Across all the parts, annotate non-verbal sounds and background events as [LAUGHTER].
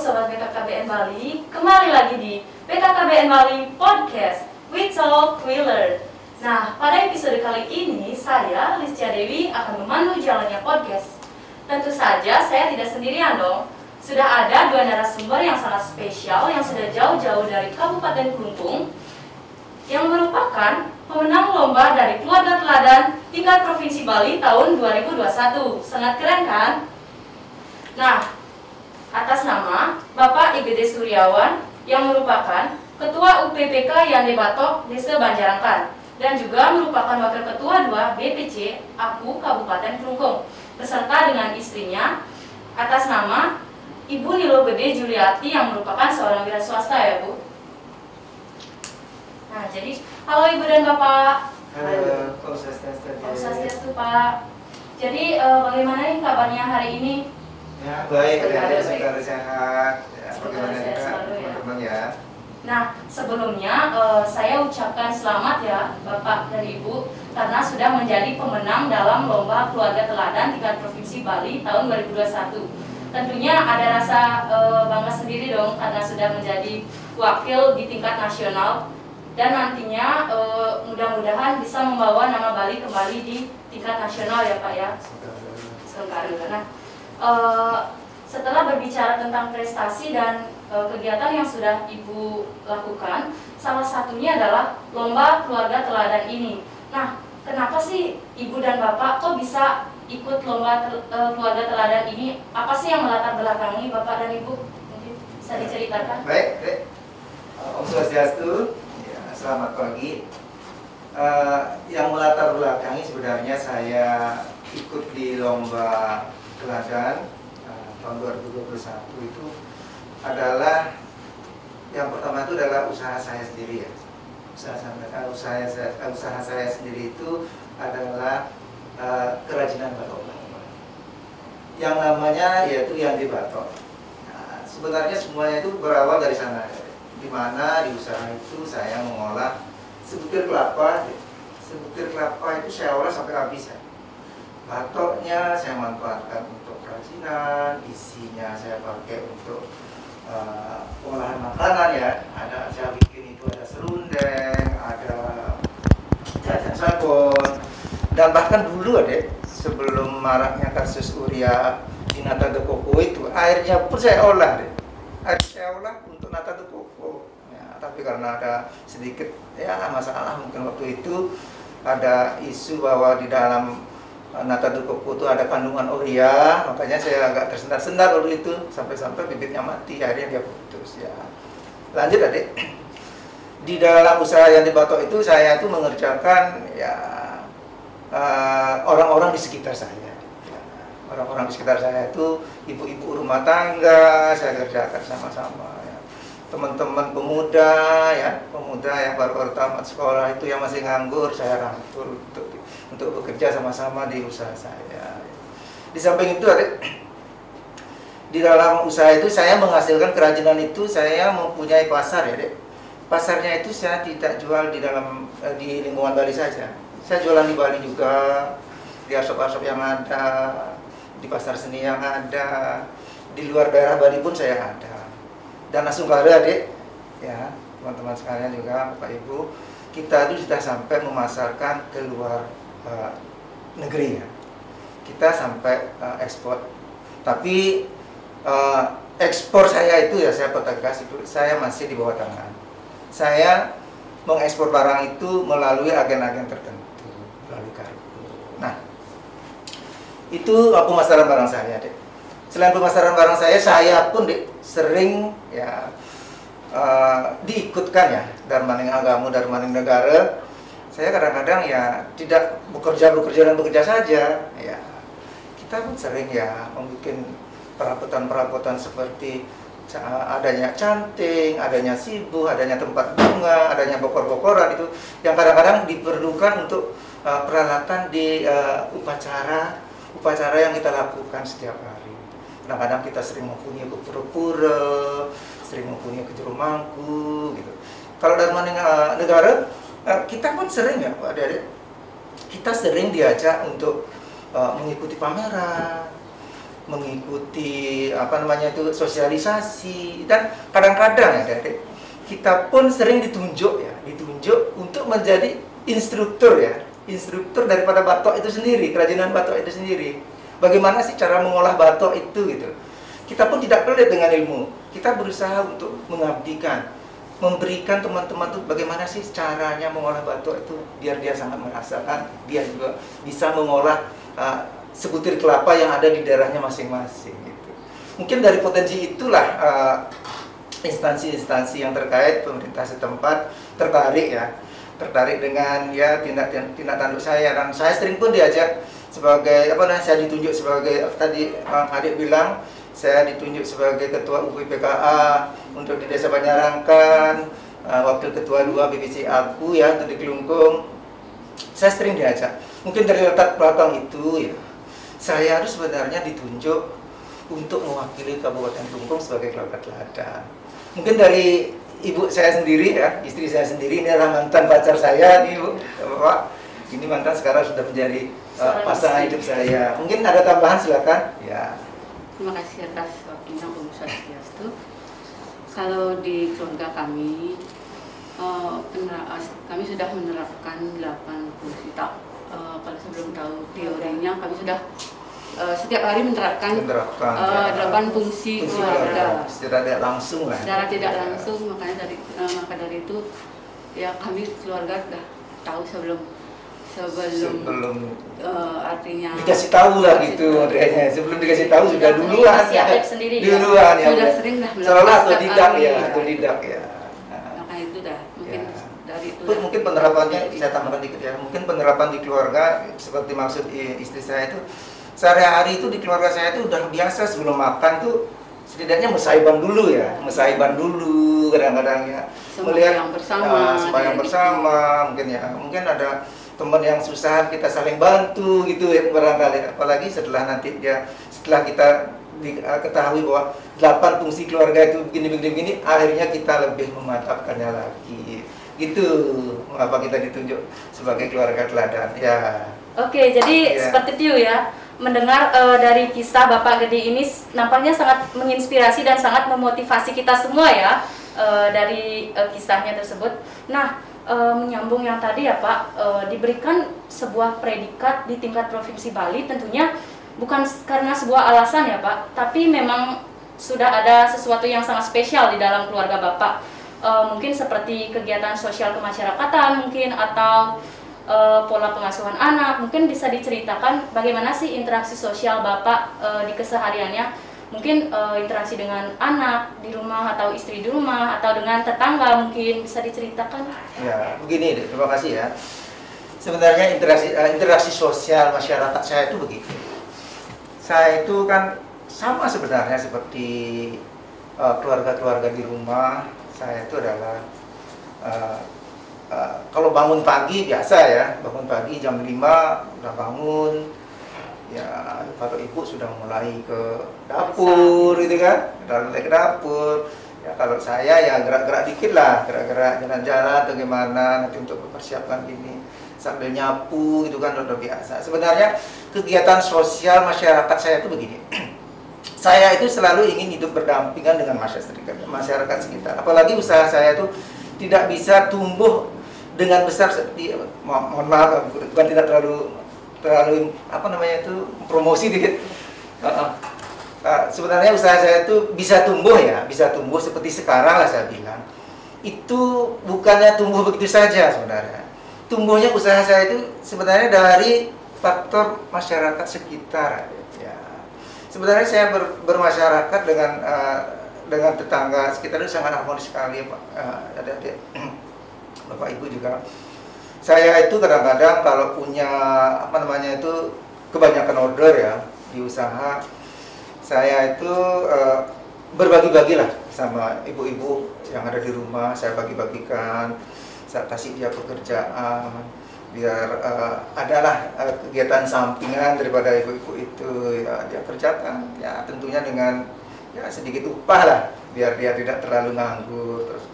Sobat BKKBN Bali, kembali lagi di BKKBN Bali Podcast We Talk Learn Nah, pada episode kali ini, saya, Listia Dewi, akan memandu jalannya podcast Tentu saja saya tidak sendirian dong Sudah ada dua narasumber yang sangat spesial yang sudah jauh-jauh dari Kabupaten Kelungkung yang merupakan pemenang lomba dari keluarga teladan tingkat Provinsi Bali tahun 2021. Sangat keren kan? Nah, atas nama Bapak IGD Suryawan yang merupakan Ketua UPPK Yande Batok Desa Banjarangkan dan juga merupakan Wakil Ketua 2 BPC Aku Kabupaten Kelungkung beserta dengan istrinya atas nama Ibu Nilo Gede Juliati yang merupakan seorang wira swasta ya Bu. Nah, jadi halo Ibu dan Bapak. Halo. Om Swastiastu Pak. Jadi eh, bagaimana nih kabarnya hari ini? Ya, baik, baik. semoga sehat. Ya, bagaimana juga ya. teman-teman ya. Nah, sebelumnya eh, saya ucapkan selamat ya Bapak dan Ibu karena sudah menjadi pemenang dalam lomba keluarga teladan tingkat provinsi Bali tahun 2021. Tentunya ada rasa eh, bangga sendiri dong karena sudah menjadi wakil di tingkat nasional dan nantinya eh, mudah-mudahan bisa membawa nama Bali kembali di tingkat nasional ya Pak ya. Sementara Nah, eh, setelah berbicara tentang prestasi dan eh, kegiatan yang sudah Ibu lakukan, salah satunya adalah lomba keluarga teladan ini. Nah, kenapa sih Ibu dan Bapak kok bisa ikut lomba tel- eh, keluarga teladan ini? Apa sih yang melatar belakangi Bapak dan Ibu? Mungkin bisa diceritakan? Baik, baik. Uh, Om Swastiastu, ya, selamat pagi. Eh, yang melatar belakangi sebenarnya saya ikut di lomba teladan eh, tahun 2021 itu adalah yang pertama itu adalah usaha saya sendiri ya. Usaha saya, usaha saya, usaha saya sendiri itu adalah eh, kerajinan batok. Yang namanya yaitu yang di batok. Nah, sebenarnya semuanya itu berawal dari sana, di mana di usaha itu saya mengolah sebutir kelapa, sebutir kelapa itu saya olah sampai habis ya. Batoknya saya manfaatkan untuk kerajinan, isinya saya pakai untuk eh, olahan makanan ya. Ada saya bikin itu ada serundeng, ada jajan sabun, dan bahkan dulu ada sebelum maraknya kasus uria di Nata de Coco itu airnya pun saya olah deh. Air saya olah untuk Nata de Coco. Ya, tapi karena ada sedikit ya masalah mungkin waktu itu ada isu bahwa di dalam uh, Nata Coco itu ada kandungan urea, makanya saya agak tersendat-sendat waktu itu sampai-sampai bibitnya mati, akhirnya dia putus ya. Lanjut adik. Di dalam usaha yang di Batok itu saya tuh mengerjakan ya eh, orang-orang di sekitar saya. Ya, Orang-orang di sekitar saya itu ibu-ibu rumah tangga, saya kerjakan sama-sama. ya. Teman-teman pemuda, ya pemuda yang baru-baru tamat sekolah itu yang masih nganggur, saya rangkul untuk untuk bekerja sama-sama di usaha saya. Di samping itu ada di dalam usaha itu saya menghasilkan kerajinan itu saya mempunyai pasar ya dek pasarnya itu saya tidak jual di dalam eh, di lingkungan Bali saja. Saya jualan di Bali juga di asop-asop yang ada di pasar seni yang ada di luar daerah Bali pun saya ada. Dan langsung ada adik ya teman-teman sekalian juga Bapak Ibu kita itu sudah sampai memasarkan ke luar eh, negeri ya kita sampai eh, ekspor. Tapi eh, ekspor saya itu ya saya pertegas itu saya masih di bawah tangan. Saya mengekspor barang itu melalui agen-agen tertentu melalui kargo nah itu uh, pemasaran barang saya dek. Selain pemasaran barang saya saya pun dek sering ya uh, diikutkan ya Darmaning Agamu Darmaning Negara saya kadang-kadang ya tidak bekerja bekerja dan bekerja saja ya kita pun sering ya membuat perabotan-perabotan seperti adanya canting, adanya sibuh, adanya tempat bunga, adanya bokor-bokoran itu yang kadang-kadang diperlukan untuk uh, peralatan di uh, upacara upacara yang kita lakukan setiap hari. Kadang-kadang kita sering mempunyai ke pura-pura, sering mempunyai ke juru mangku gitu. Kalau dari mana uh, negara uh, kita pun sering ya Pak Adik, kita sering diajak untuk uh, mengikuti pameran mengikuti apa namanya itu sosialisasi. Dan kadang-kadang ya dari kita pun sering ditunjuk ya ditunjuk untuk menjadi instruktur ya instruktur daripada batok itu sendiri kerajinan batok itu sendiri. Bagaimana sih cara mengolah batok itu gitu? Kita pun tidak pelit dengan ilmu. Kita berusaha untuk mengabdikan memberikan teman-teman tuh bagaimana sih caranya mengolah batok itu biar dia sangat merasakan dia juga bisa mengolah uh, sebutir kelapa yang ada di daerahnya masing-masing gitu. Mungkin dari potensi itulah uh, instansi-instansi yang terkait pemerintah setempat tertarik ya tertarik dengan ya tindak tindak tanduk saya dan saya sering pun diajak sebagai apa namanya saya ditunjuk sebagai tadi Bang Adik bilang saya ditunjuk sebagai ketua UPPKA untuk di Desa Banyarangkan uh, wakil ketua dua BBC aku ya untuk di Kelungkung saya sering diajak mungkin dari letak belakang itu ya saya harus sebenarnya ditunjuk untuk mewakili Kabupaten Tungkung sebagai keluarga teladan. Mungkin dari ibu saya sendiri ya, istri saya sendiri ini adalah mantan pacar saya nih bu, bapak. Ini mantan sekarang sudah menjadi uh, pasangan hidup saya. Mungkin ada tambahan silakan. Ya. Terima kasih atas waktunya Bung Swastiastu. Kalau di keluarga kami, uh, kami sudah menerapkan 8 fungsi tak uh, kalau sebelum tahu teorinya kami sudah uh, setiap hari menerapkan, menerapkan uh, delapan fungsi, fungsi keluarga secara tidak langsung lah secara tidak ya. langsung makanya dari uh, maka dari itu ya kami keluarga sudah tahu sebelum sebelum, sebelum. uh, artinya dikasih tahu lah gitu Andreanya sebelum dikasih tahu sudah duluan ya. sendiri duluan ya sudah sering lah seolah atau tidak ya atau tidak ya. Maka itu dah. Mungkin ya. dari itu ya. mungkin penerapannya saya tambahkan dikit ya. Mungkin penerapan di keluarga seperti maksud istri saya itu sehari-hari itu di keluarga saya itu udah biasa sebelum makan tuh setidaknya mesaiban dulu ya. Mesaiban dulu kadang-kadang ya. Melihat yang bersama uh, yang bersama mungkin ya. Mungkin ada teman yang susah kita saling bantu gitu ya barangkali. Apalagi setelah nanti dia setelah kita diketahui bahwa delapan fungsi keluarga itu begini begini begini akhirnya kita lebih memantapkannya lagi. Itu mengapa kita ditunjuk sebagai keluarga teladan? Ya. Oke jadi ya. seperti itu ya. Mendengar uh, dari kisah Bapak Gede ini nampaknya sangat menginspirasi dan sangat memotivasi kita semua ya uh, dari uh, kisahnya tersebut. Nah uh, menyambung yang tadi ya Pak. Uh, diberikan sebuah predikat di tingkat provinsi Bali tentunya bukan karena sebuah alasan ya Pak. Tapi memang sudah ada sesuatu yang sangat spesial di dalam keluarga Bapak. Uh, mungkin seperti kegiatan sosial kemasyarakatan mungkin atau uh, pola pengasuhan anak. Mungkin bisa diceritakan bagaimana sih interaksi sosial bapak uh, di kesehariannya mungkin uh, interaksi dengan anak di rumah atau istri di rumah atau dengan tetangga mungkin bisa diceritakan. Ya begini deh terima kasih ya. Sebenarnya interaksi uh, interaksi sosial masyarakat saya itu begitu. Saya itu kan sama sebenarnya seperti keluarga-keluarga uh, di rumah. Saya itu adalah uh, uh, kalau bangun pagi biasa ya bangun pagi jam 5 udah bangun ya kalau ibu sudah mulai ke dapur gitu kan? Udah mulai ke dapur. Ya kalau saya ya gerak-gerak dikit lah. Gerak-gerak jalan-jalan atau gimana nanti untuk mempersiapkan ini. Sambil nyapu gitu kan udah biasa. Sebenarnya kegiatan sosial masyarakat saya itu begini. [CLEARS THROAT] Saya itu selalu ingin hidup berdampingan dengan masyarakat masyarakat sekitar. Apalagi usaha saya itu tidak bisa tumbuh dengan besar. Seperti mohon maaf bukan tidak terlalu terlalu apa namanya itu promosi dikit. Uh, uh, sebenarnya usaha saya itu bisa tumbuh ya, bisa tumbuh seperti sekarang lah saya bilang. Itu bukannya tumbuh begitu saja sebenarnya. Tumbuhnya usaha saya itu sebenarnya dari faktor masyarakat sekitar sebenarnya saya ber, bermasyarakat dengan uh, dengan tetangga sekitar itu sangat harmonis sekali pak uh, ada adik [CLEARS THROAT] bapak ibu juga saya itu kadang-kadang kalau punya apa namanya itu kebanyakan order ya di usaha saya itu uh, berbagi-bagilah sama ibu-ibu yang ada di rumah. Saya bagi-bagikan saya kasih dia pekerjaan biar uh, adalah uh, kegiatan sampingan daripada ibu-ibu itu. Ya dia kerjakan. Ya tentunya dengan ya sedikit upah lah biar dia tidak terlalu nganggur. Terus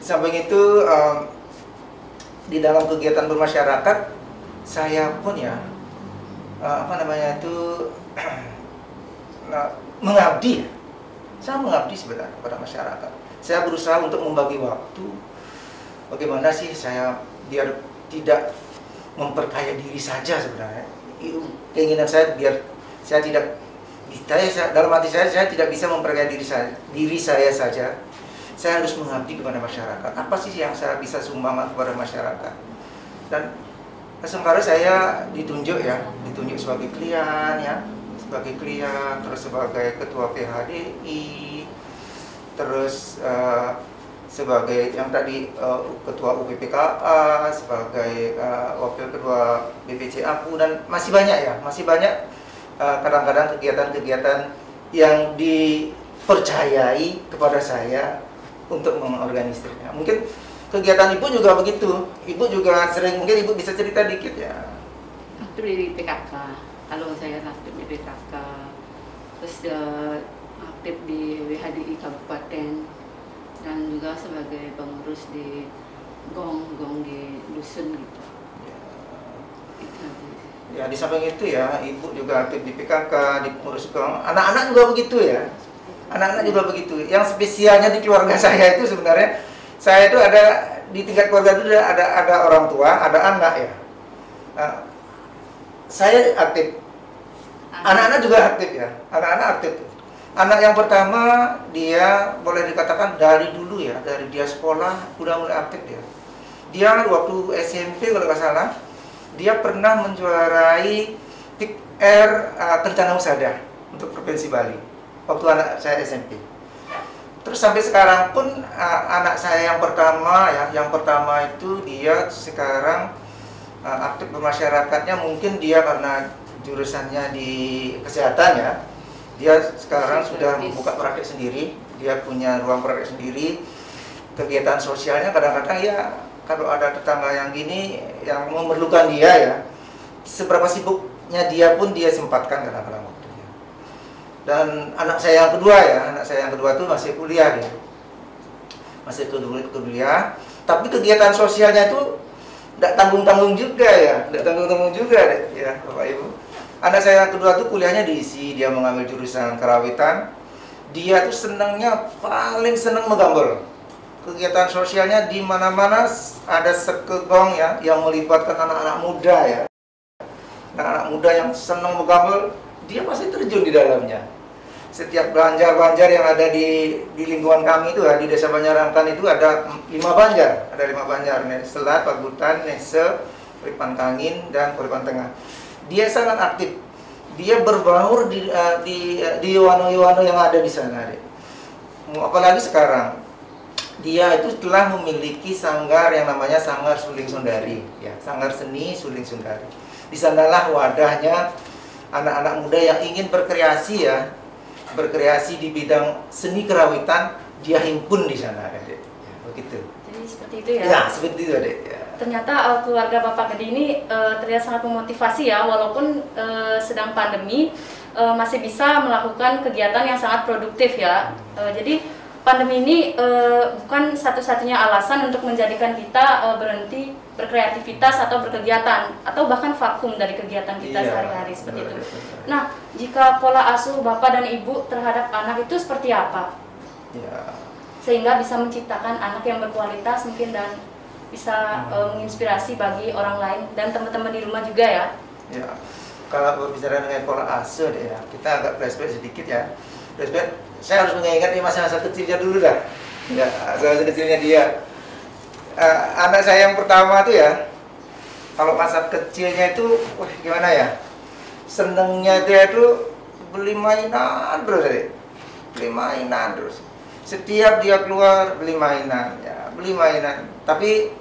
samping itu um, di dalam kegiatan bermasyarakat saya pun ya uh, apa namanya itu [CLEARS THROAT] nah, mengabdi. Saya mengabdi sebenarnya kepada masyarakat. Saya berusaha untuk membagi waktu. Bagaimana sih saya biar tidak memperkaya diri saja sebenarnya. Keinginan saya biar saya tidak saya, dalam hati saya saya tidak bisa memperkaya diri saya diri saya saja. Saya harus mengabdi kepada masyarakat. Apa sih yang saya bisa sumbangkan kepada masyarakat? Dan sementara saya ditunjuk ya, ditunjuk sebagai klien ya, sebagai klien, terus sebagai ketua PHDI, terus uh, sebagai yang tadi uh, ketua UPPKA, sebagai uh, wakil ketua BPC aku dan masih banyak ya, masih banyak kadang-kadang kegiatan-kegiatan yang dipercayai kepada saya untuk mengorganisirnya. Mungkin kegiatan ibu juga begitu. Ibu juga sering mungkin ibu bisa cerita dikit ya. Aktif di PKK. Kalau saya aktif di PKK, terus uh, aktif di WHDI Kabupaten dan juga sebagai pengurus di gong-gong di dusun gitu. Ya. ya di samping itu ya, ibu juga aktif di PKK, di pengurus gong. Anak-anak juga begitu ya. Anak-anak juga begitu. Yang spesialnya di keluarga [LAUGHS] saya itu sebenarnya saya itu ada di tingkat keluarga itu ada ada orang tua, ada anak ya. Nah, saya aktif. Anak-anak juga aktif ya. Anak-anak aktif. Anak yang pertama dia boleh dikatakan dari dulu ya, dari dia sekolah udah mulai aktif dia. Dia waktu SMP kalau nggak salah, dia pernah menjuarai tik R uh, Kencana Usada untuk provinsi Bali waktu anak saya SMP. Terus sampai sekarang pun uh, anak saya yang pertama ya, yang pertama itu dia sekarang uh, aktif bermasyarakatnya mungkin dia karena jurusannya di kesehatan ya. Dia sekarang sudah membuka praktek sendiri, dia punya ruang praktek sendiri. Kegiatan sosialnya kadang-kadang ya kalau ada tetangga yang gini yang memerlukan dia ya, seberapa sibuknya dia pun dia sempatkan kadang-kadang dan anak saya yang kedua ya anak saya yang kedua itu masih kuliah ya masih kuliah. Tapi kegiatan sosialnya itu tidak tanggung tanggung juga ya tidak tanggung tanggung juga deh ya bapak ibu. Anak saya yang kedua itu kuliahnya diisi dia mengambil jurusan kerawitan. Dia tuh senangnya paling senang menggambar. Kegiatan sosialnya di mana-mana ada sekegong ya yang melibatkan anak-anak muda ya. Anak-anak muda yang senang menggambar dia pasti terjun di dalamnya setiap banjar-banjar yang ada di di lingkungan kami itu ya di desa Banjarangkan itu ada lima banjar, ada lima banjar, Selat, Pagutan, Nese, Peripan Tangin dan Peripan Tengah. Dia sangat aktif. Dia berbaur di uh, di uh, di wano-wano yang ada di sana. Deh. Apalagi sekarang dia itu telah memiliki sanggar yang namanya Sanggar Suling Sundari, ya, Sanggar Seni Suling Sundari. Di sanalah wadahnya anak-anak muda yang ingin berkreasi ya, berkreasi di bidang seni kerawitan dia himpun di sana adik ya, begitu. Jadi seperti itu ya? Ya seperti itu adik ya. ternyata uh, keluarga bapak Gede ini uh, terlihat sangat memotivasi ya walaupun uh, sedang pandemi uh, masih bisa melakukan kegiatan yang sangat produktif ya. Uh, jadi pandemi ini uh, bukan satu-satunya alasan untuk menjadikan kita uh, berhenti berkreativitas atau berkegiatan atau bahkan vakum dari kegiatan kita iya, sehari-hari seperti itu. Nah, jika pola asuh bapak dan ibu terhadap anak itu seperti apa? Ya. Sehingga bisa menciptakan anak yang berkualitas mungkin dan bisa hmm. uh, menginspirasi bagi orang lain dan teman-teman di rumah juga ya. Ya. Kalau berbicara dengan pola asuh ya, kita agak flashback sedikit ya. Flashback saya harus mengingat di masa-masa kecilnya dulu dah ya masa-masa kecilnya dia uh, anak saya yang pertama tuh ya kalau masa kecilnya itu wah gimana ya? Senengnya dia itu beli mainan terus beli mainan terus. Setiap dia keluar beli mainan ya beli mainan tapi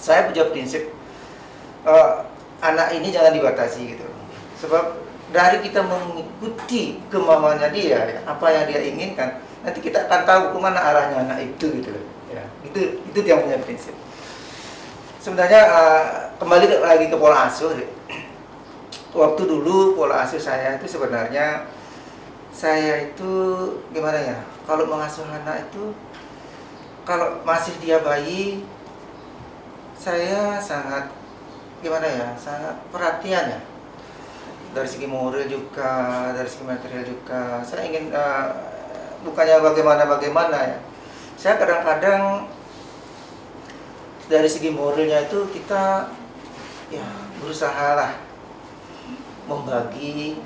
saya punya prinsip uh, anak ini jangan dibatasi gitu. Sebab dari kita mengikuti kemauannya dia ya, apa yang dia inginkan nanti kita akan tahu ke mana arahnya anak itu gitu loh. ya itu itu dia punya prinsip. Sebenarnya uh, kembali lagi ke pola asuh waktu dulu pola asuh saya itu sebenarnya saya itu gimana ya? Kalau mengasuh anak itu kalau masih dia bayi saya sangat gimana ya? Sangat perhatian ya. Dari segi moral juga dari segi material juga. Saya ingin uh, bukannya bagaimana bagaimana ya. Saya kadang-kadang dari segi moralnya itu kita ya berusaha lah membagi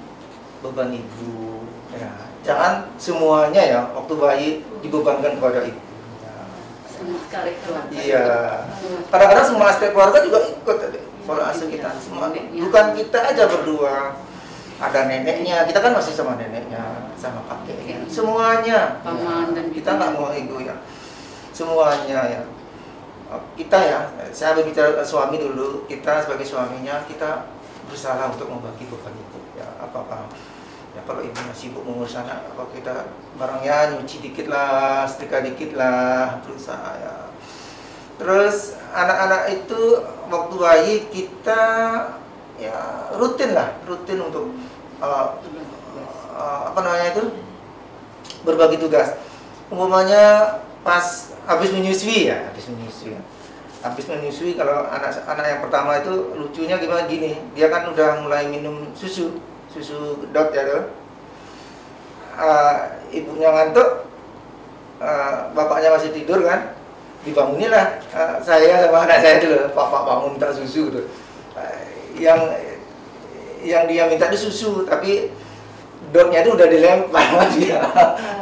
beban ibu ya. Jangan semuanya ya waktu bayi dibebankan kepada ibu. Iya. Kadang-kadang semua aspek keluarga juga ikut kalau asuh kita. Semua bukan kita aja berdua. Ada neneknya kita kan masih sama neneknya sama kakeknya. Semuanya. Dan kita nggak mau ego ya. Semuanya ya kita ya saya berbicara suami dulu. Kita sebagai suaminya kita berusaha untuk membagi beban itu. Ya apa apa ya kalau ibunya sibuk mengurus anak kalau kita barangnya nyuci dikit lah setrika dikit lah berusaha ya. Terus anak-anak itu waktu bayi kita ya rutin lah rutin untuk uh, uh, apa namanya itu? Berbagi tugas. Umpamanya pas habis menyusui ya habis menyusui. Habis menyusui kalau anak anak yang pertama itu lucunya gimana? Gini dia kan udah mulai minum susu susu dot ya tuh. Uh, ibunya ngantuk uh, bapaknya masih tidur kan? Dibangunilah uh, saya sama anak saya dulu papa bangun minta susu gitu uh, yang yang dia minta itu susu tapi dotnya itu udah dilempar sama dia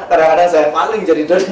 kadang-kadang saya paling jadi dot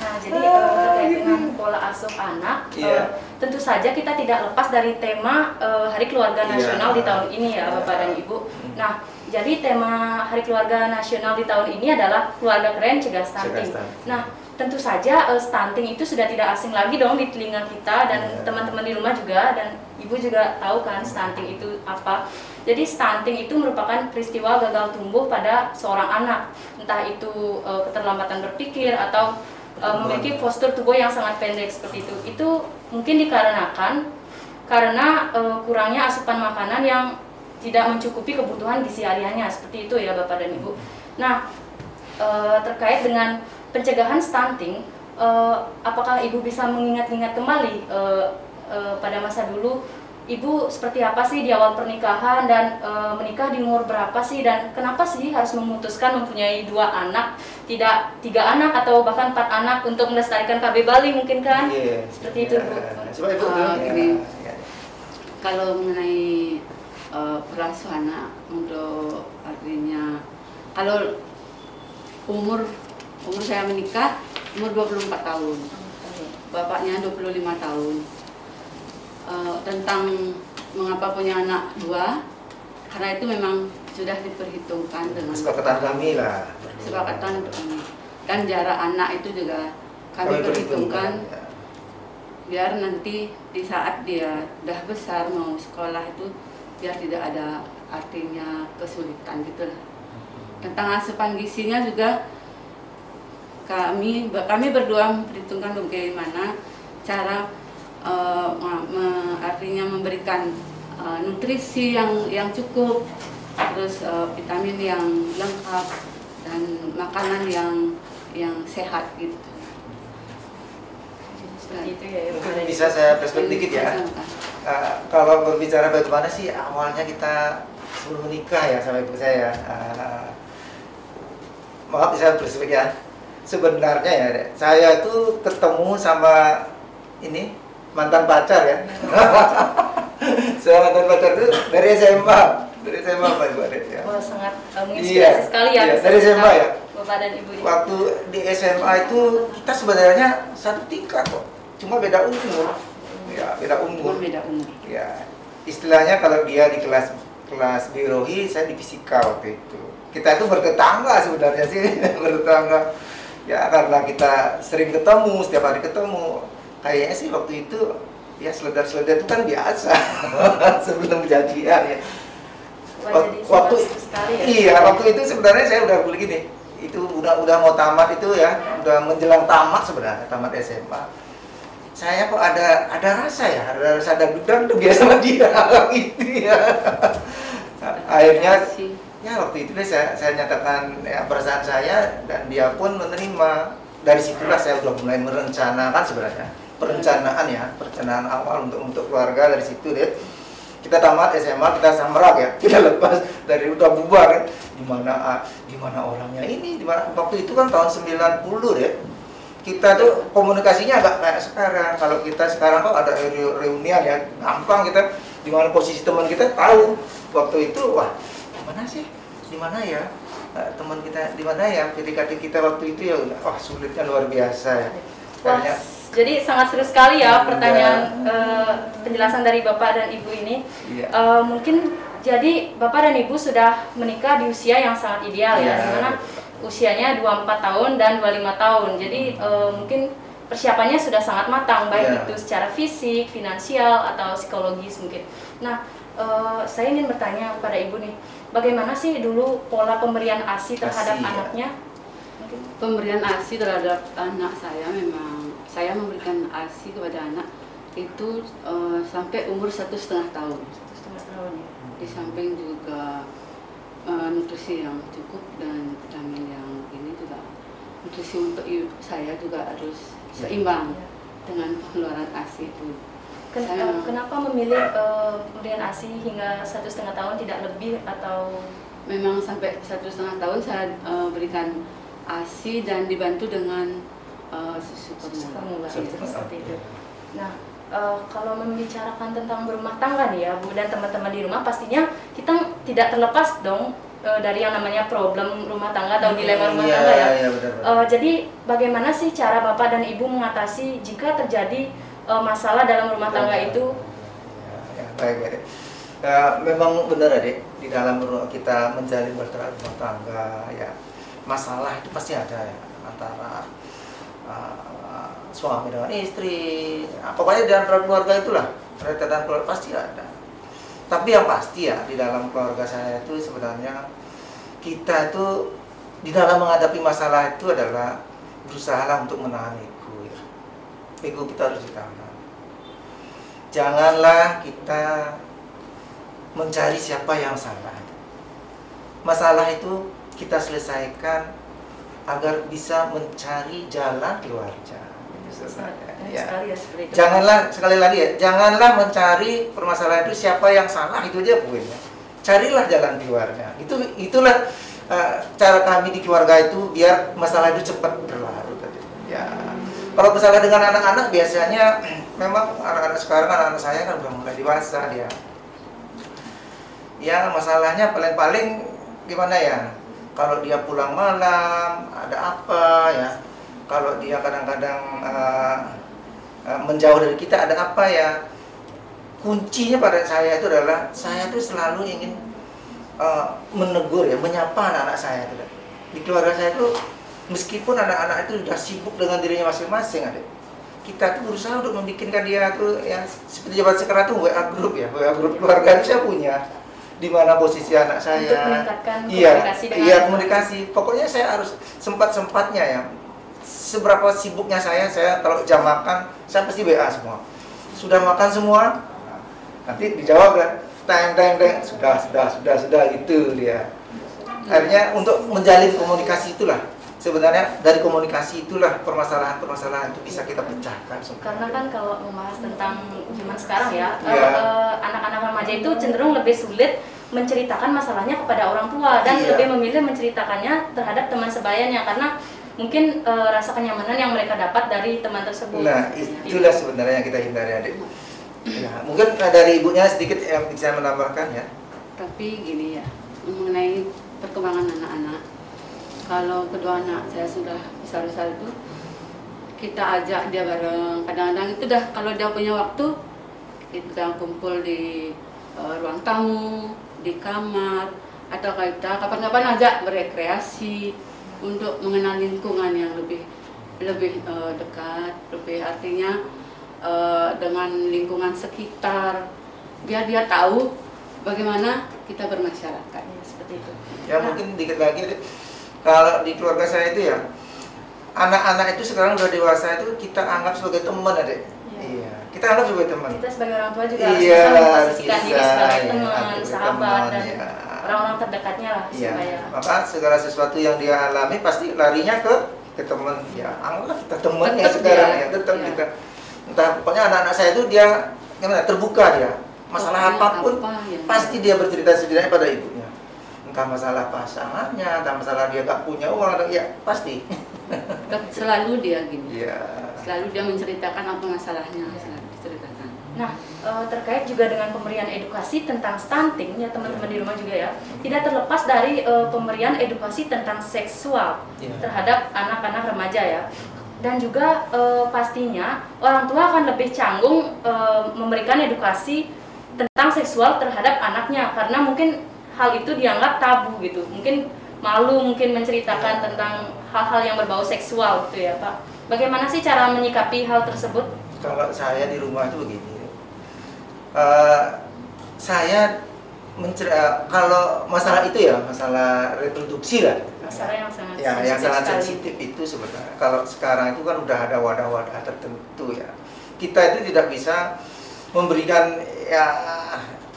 Nah, jadi eh, terkait dengan pola asuh anak, eh, Iya. tentu saja kita tidak lepas dari tema eh, Hari Keluarga Iya. Nasional di tahun ini ya, Iya. Bapak dan Ibu. Hmm. Nah, jadi tema Hari Keluarga Nasional di tahun ini adalah keluarga keren cegah stunting. Cegah stunting. Nah, tentu saja eh, stunting itu sudah tidak asing lagi dong di telinga kita dan Iya. teman-teman di rumah juga dan Ibu juga tahu kan stunting itu apa. Jadi stunting itu merupakan peristiwa gagal tumbuh pada seorang anak, entah itu eh, keterlambatan berpikir atau eh, memiliki postur tubuh yang sangat pendek seperti itu. Itu mungkin dikarenakan karena eh, kurangnya asupan makanan yang tidak mencukupi kebutuhan gizi hariannya seperti itu ya Bapak dan Ibu. Nah, eh, terkait dengan pencegahan stunting, eh, apakah Ibu bisa mengingat-ingat kembali eh, eh, pada masa dulu Ibu seperti apa sih di awal pernikahan dan eh, menikah di umur berapa sih dan kenapa sih harus memutuskan mempunyai dua anak, tidak tiga anak atau bahkan empat anak untuk melestarikan KB Bali mungkin kan? Iya. Seperti itu, Bu. Coba ibu Ah, gini. Ya, ya. Kalau mengenai uh, pengasuh anak untuk artinya kalau umur umur saya menikah umur 24 tahun, bapaknya 25 tahun. Uh, tentang mengapa punya anak dua, karena itu memang sudah diperhitungkan dengan Kesepakatan kami lah. kesepakatan kami. Dan jarak anak itu juga kami, Kami perhitungkan ya. biar nanti di saat dia udah besar mau sekolah itu biar tidak ada artinya kesulitan gitu lah. Tentang asupan gizinya juga kami kami berdua memperhitungkan bagaimana cara eh, me- me- artinya memberikan eh, nutrisi yang yang cukup terus eh, vitamin yang lengkap dan makanan yang yang sehat gitu. Seperti itu ya. Mungkin bisa saya flashback dikit ya. Uh, kalau berbicara bagaimana sih awalnya kita sebelum menikah ya sama ibu saya. Uh, maaf saya flashback ya. Sebenarnya ya, saya tuh ketemu sama ini mantan pacar ya. [LAUGHS] saya mantan pacar tuh dari SMA, dari SMA Pak Ibu Adet ya. Wah, sangat Iya, menginspirasi sekali ya. iya, dari SMA ya. Bapak dan Ibu. ini. Waktu di SMA itu kita sebenarnya satu tingkat kok, cuma beda umur. Ya, beda umur. Umur beda umur. Ya, istilahnya kalau dia di kelas kelas biologi, saya di fisika waktu itu. Kita itu bertetangga sebenarnya sih, [LAUGHS] bertetangga. Ya karena kita sering ketemu, setiap hari ketemu. Kayaknya sih waktu itu ya seledar-seledar itu kan biasa. [LAUGHS] Sebelum jadian ya. Wah, waktu sekali ya. iya waktu itu sebenarnya saya udah begini itu udah udah mau tamat itu ya. Udah menjelang tamat sebenarnya tamat SMA saya kok ada ada rasa ya ada rasa ada gudang tuh biasa sama dia gitu ya. Akhirnya ya waktu itu deh saya, saya nyatakan ya, perasaan saya dan dia pun menerima. Dari situlah saya udah mulai merencanakan sebenarnya perencanaan ya perencanaan awal untuk untuk keluarga dari situ deh kita tamat SMA kita samrak ya [LAUGHS] kita lepas dari udah bubar kan di mana di mana orangnya ini di mana waktu itu kan tahun 90 deh kita tuh komunikasinya agak kayak sekarang. Kalau kita sekarang kok ada reu- reunian ya gampang kita. Di mana posisi teman kita tahu. Waktu itu wah di mana sih? Di mana ya? Eh, teman kita di mana ya? Ketika kita waktu itu ya wah sulitnya luar biasa ya. Kayaknya- jadi sangat seru sekali ya Iya. pertanyaan eh, penjelasan dari Bapak dan Ibu ini. Eh, mungkin jadi Bapak dan Ibu sudah menikah di usia yang sangat ideal ya, Iya. di mana usianya 24 tahun dan 25 tahun. Jadi eh, mungkin persiapannya sudah sangat matang baik Iya. itu secara fisik, finansial atau psikologis mungkin. Nah, eh, saya ingin bertanya kepada Ibu nih, bagaimana sih dulu pola pemberian ASI terhadap ASI, ya. anaknya? Mungkin Pemberian ASI terhadap anak saya memang saya memberikan ASI kepada anak itu eh, sampai umur satu setengah tahun. satu setengah tahun ya. Di samping juga eh, nutrisi yang cukup dan vitamin yang ini juga nutrisi untuk saya juga harus seimbang Ya. dengan pengeluaran ASI itu. Ken- Saya eh, kenapa memilih pemberian ASI hingga satu setengah tahun tidak lebih atau Memang sampai satu setengah tahun saya eh, berikan ASI dan dibantu dengan eh, susu formula. gitu, formula. seperti itu? Nah, eh, kalau membicarakan tentang berumah tangga nih ya Bu dan teman-teman di rumah pastinya kita tidak terlepas dong eh, dari yang namanya problem rumah tangga atau dilema rumah Iya, tangga ya. iya, benar, benar. Eh, jadi bagaimana sih cara Bapak dan Ibu mengatasi jika terjadi eh, masalah dalam rumah tangga itu? Ya, ya, baik, baik. Ya, memang benar adik di dalam rumah kita menjalin berterang rumah tangga ya masalah itu pasti ada ya antara uh, suami dengan istri ya, pokoknya di dalam keluarga itulah rentetan keluarga pasti ada tapi yang pasti ya di dalam keluarga saya itu sebenarnya kita itu di dalam menghadapi masalah itu adalah berusaha untuk menahan ego ya. ego kita harus ditahan janganlah kita mencari siapa yang salah. Masalah itu kita selesaikan agar bisa mencari jalan keluarnya. Baik Ya. ya. Janganlah sekali lagi ya, janganlah mencari permasalahan itu siapa yang salah itu aja poinnya. Carilah jalan keluarnya. Itu itulah uh, cara kami di keluarga itu biar masalah itu cepat berlalu tadi. Ya. Kalau masalah dengan anak-anak biasanya [CLEARS THROAT] memang anak-anak sekarang anak-anak saya kan udah mulai dewasa dia. Ya masalahnya paling-paling gimana ya? Kalau dia pulang malam ada apa ya? Kalau dia kadang-kadang uh, uh, menjauh dari kita ada apa ya? Kuncinya pada saya itu adalah saya tuh selalu ingin uh, menegur ya, menyapa anak-anak saya itu. Di keluarga saya itu meskipun anak-anak itu sudah sibuk dengan dirinya masing-masing adik kita tuh berusaha untuk membikinkan dia tuh ya seperti zaman sekarang tuh WA grup ya WA grup keluarga itu saya punya di mana posisi anak saya. Untuk meningkatkan iya komunikasi dengan iya komunikasi. Pokoknya saya harus sempat sempatnya ya. Seberapa sibuknya saya saya kalau jam makan saya pasti WA semua. Sudah makan semua? Nanti dijawab kan. Teng teng teng. Sudah sudah sudah sudah gitu dia. Akhirnya untuk menjalin komunikasi itulah sebenarnya dari komunikasi itulah permasalahan-permasalahan itu bisa kita pecahkan Karena kan kalau membahas tentang zaman sekarang ya, Iya. eh, anak-anak remaja itu cenderung lebih sulit menceritakan masalahnya kepada orang tua dan Iya. lebih memilih menceritakannya terhadap teman sebayanya karena mungkin eh, rasa kenyamanan yang mereka dapat dari teman tersebut. Nah, itulah sebenarnya yang kita hindari adik. Ya, mungkin dari ibunya sedikit yang bisa menambahkan ya. Tapi gini ya, mengenai perkembangan anak-anak, kalau kedua anak saya sudah besar-besar itu, kita ajak dia bareng. Kadang-kadang itu dah kalau dia punya waktu, kita kumpul di eh, ruang tamu, di kamar, atau kita kapan-kapan ajak berekreasi untuk mengenal lingkungan yang lebih lebih eh, dekat, lebih artinya eh, dengan lingkungan sekitar, biar dia tahu bagaimana kita bermasyarakat. Ya, seperti itu. Ya mungkin dikit lagi Adik. Kalau di keluarga saya itu ya anak-anak itu sekarang udah dewasa itu kita anggap sebagai teman adik. Iya. Iya. Kita anggap sebagai teman. Kita sebagai orang tua juga harus Iya, bisa memposisikan diri sebagai ya, teman, sahabat teman, dan ya. orang-orang terdekatnya lah Iya. supaya Maka segala sesuatu yang dia alami pasti larinya ke ke teman. Ya, anggaplah kita teman ya sekarang dia, ya, tetap iya. kita. Entah pokoknya anak-anak saya itu dia gimana terbuka dia. masalah Pokoknya apa pun apa yang- pasti dia bercerita setidaknya pada ibunya entah masalah pasangannya entah masalah dia gak punya uang atau ya pasti Selalu dia gini. ya Selalu dia menceritakan apa masalahnya, selalu diceritakan. Nah, eh, terkait juga dengan pemberian edukasi tentang stunting ya teman-teman di rumah juga ya, tidak terlepas dari eh, pemberian edukasi tentang seksual Ya. terhadap anak-anak remaja ya. Dan juga eh, pastinya orang tua akan lebih canggung eh, memberikan edukasi tentang seksual terhadap anaknya karena mungkin hal itu dianggap tabu gitu. Mungkin malu mungkin menceritakan tentang hal-hal yang berbau seksual gitu ya, Pak. Bagaimana sih cara menyikapi hal tersebut? kalau saya di rumah itu begini Eh, saya mencer eh, kalau masalah itu ya masalah reproduksi lah Masalah yang sangat ya yang sensitif sangat sekali. sensitif itu sebenarnya kalau sekarang itu kan udah ada wadah-wadah tertentu ya kita itu tidak bisa memberikan ya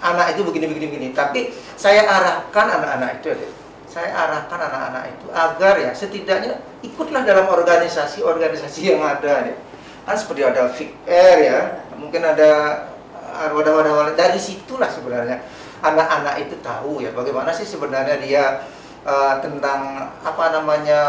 anak itu begini begini begini. Tapi saya arahkan anak-anak itu ya saya arahkan anak-anak itu agar ya setidaknya ikutlah dalam organisasi-organisasi yang ada ya kan seperti ada Fik Air ya. Mungkin ada uh, wadah-wadah dari situlah sebenarnya anak-anak itu tahu ya bagaimana sih sebenarnya dia uh, tentang apa namanya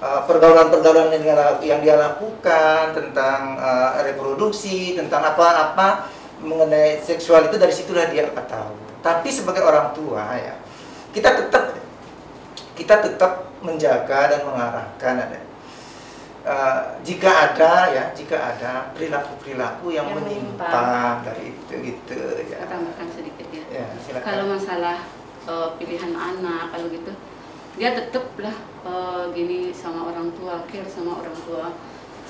uh, pergaulan-pergaulan yang, dia- yang dia lakukan tentang uh, reproduksi tentang apa-apa mengenai seksual itu dari situlah dia akan tahu. Tapi sebagai orang tua ya kita tetap kita tetap menjaga dan mengarahkan ada. Eh, jika ada ya jika ada perilaku perilaku yang, Yang menyimpang dari itu gitu ya. Tambahkan sedikit ya. ya silakan. Kalau masalah eh, pilihan anak kalau gitu, dia tetaplah eh, gini sama orang tua, care sama orang tua.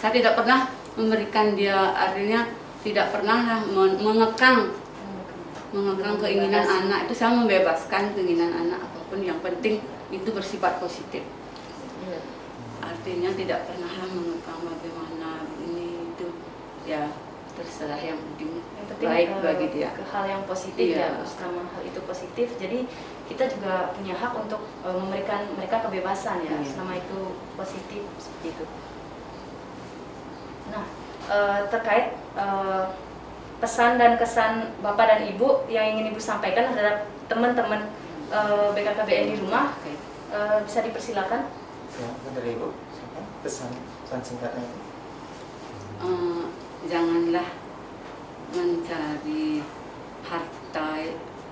Saya tidak pernah memberikan dia artinya tidak pernah mengekang mengekang keinginan Membebaskan. anak itu saya membebaskan keinginan anak apa pun yang penting itu bersifat positif Iya. artinya tidak pernah mengekang bagaimana ini itu ya terserah yang penting Yang penting baik eh, bagi dia ke hal yang positif Iya. ya, selama hal itu positif. Jadi kita juga punya hak untuk eh, memberikan mereka kebebasan ya, Iya. selama itu positif seperti itu. Nah, eh, terkait eh, pesan dan kesan bapak dan ibu yang ingin ibu sampaikan terhadap teman-teman eh, BKKBN di rumah, eh, bisa dipersilakan. ya dari ibu siapa? Pesan pesan singkatnya Eh, janganlah mencari harta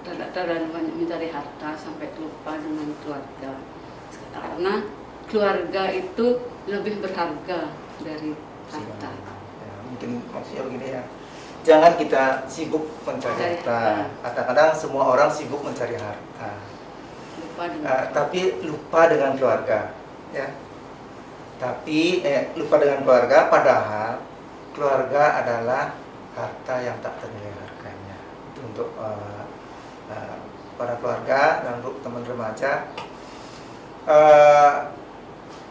terlalu banyak mencari harta sampai lupa dengan keluarga. Karena keluarga itu lebih berharga dari harta. Ya, mungkin maksudnya begini ya. Jangan kita sibuk mencari harta. kadang-kadang semua orang sibuk mencari harta. Lupa dengan Eh, tapi lupa dengan keluarga ya. Tapi eh, lupa dengan keluarga padahal keluarga adalah harta yang tak ternilai harganya itu untuk eh, eh, para keluarga dan untuk teman remaja.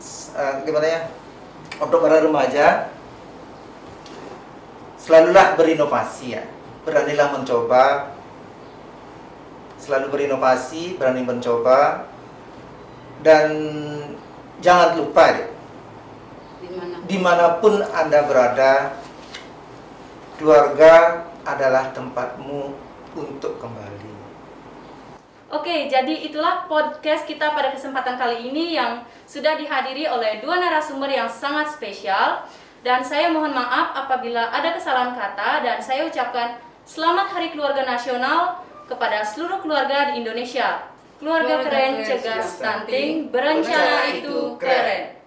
S- eh, gimana ya? Untuk para remaja selalulah berinovasi ya beranilah mencoba selalu berinovasi, berani mencoba, dan jangan lupa deh, di mana di mana pun Anda berada, keluarga adalah tempatmu untuk kembali. Oke, jadi itulah podcast kita pada kesempatan kali ini yang sudah dihadiri oleh dua narasumber yang sangat spesial. Dan saya mohon maaf apabila ada kesalahan kata dan saya ucapkan Selamat Hari Keluarga Nasional kepada seluruh keluarga di Indonesia. Keluarga Keluarga keren keren cegah stunting, berencana itu itu keren.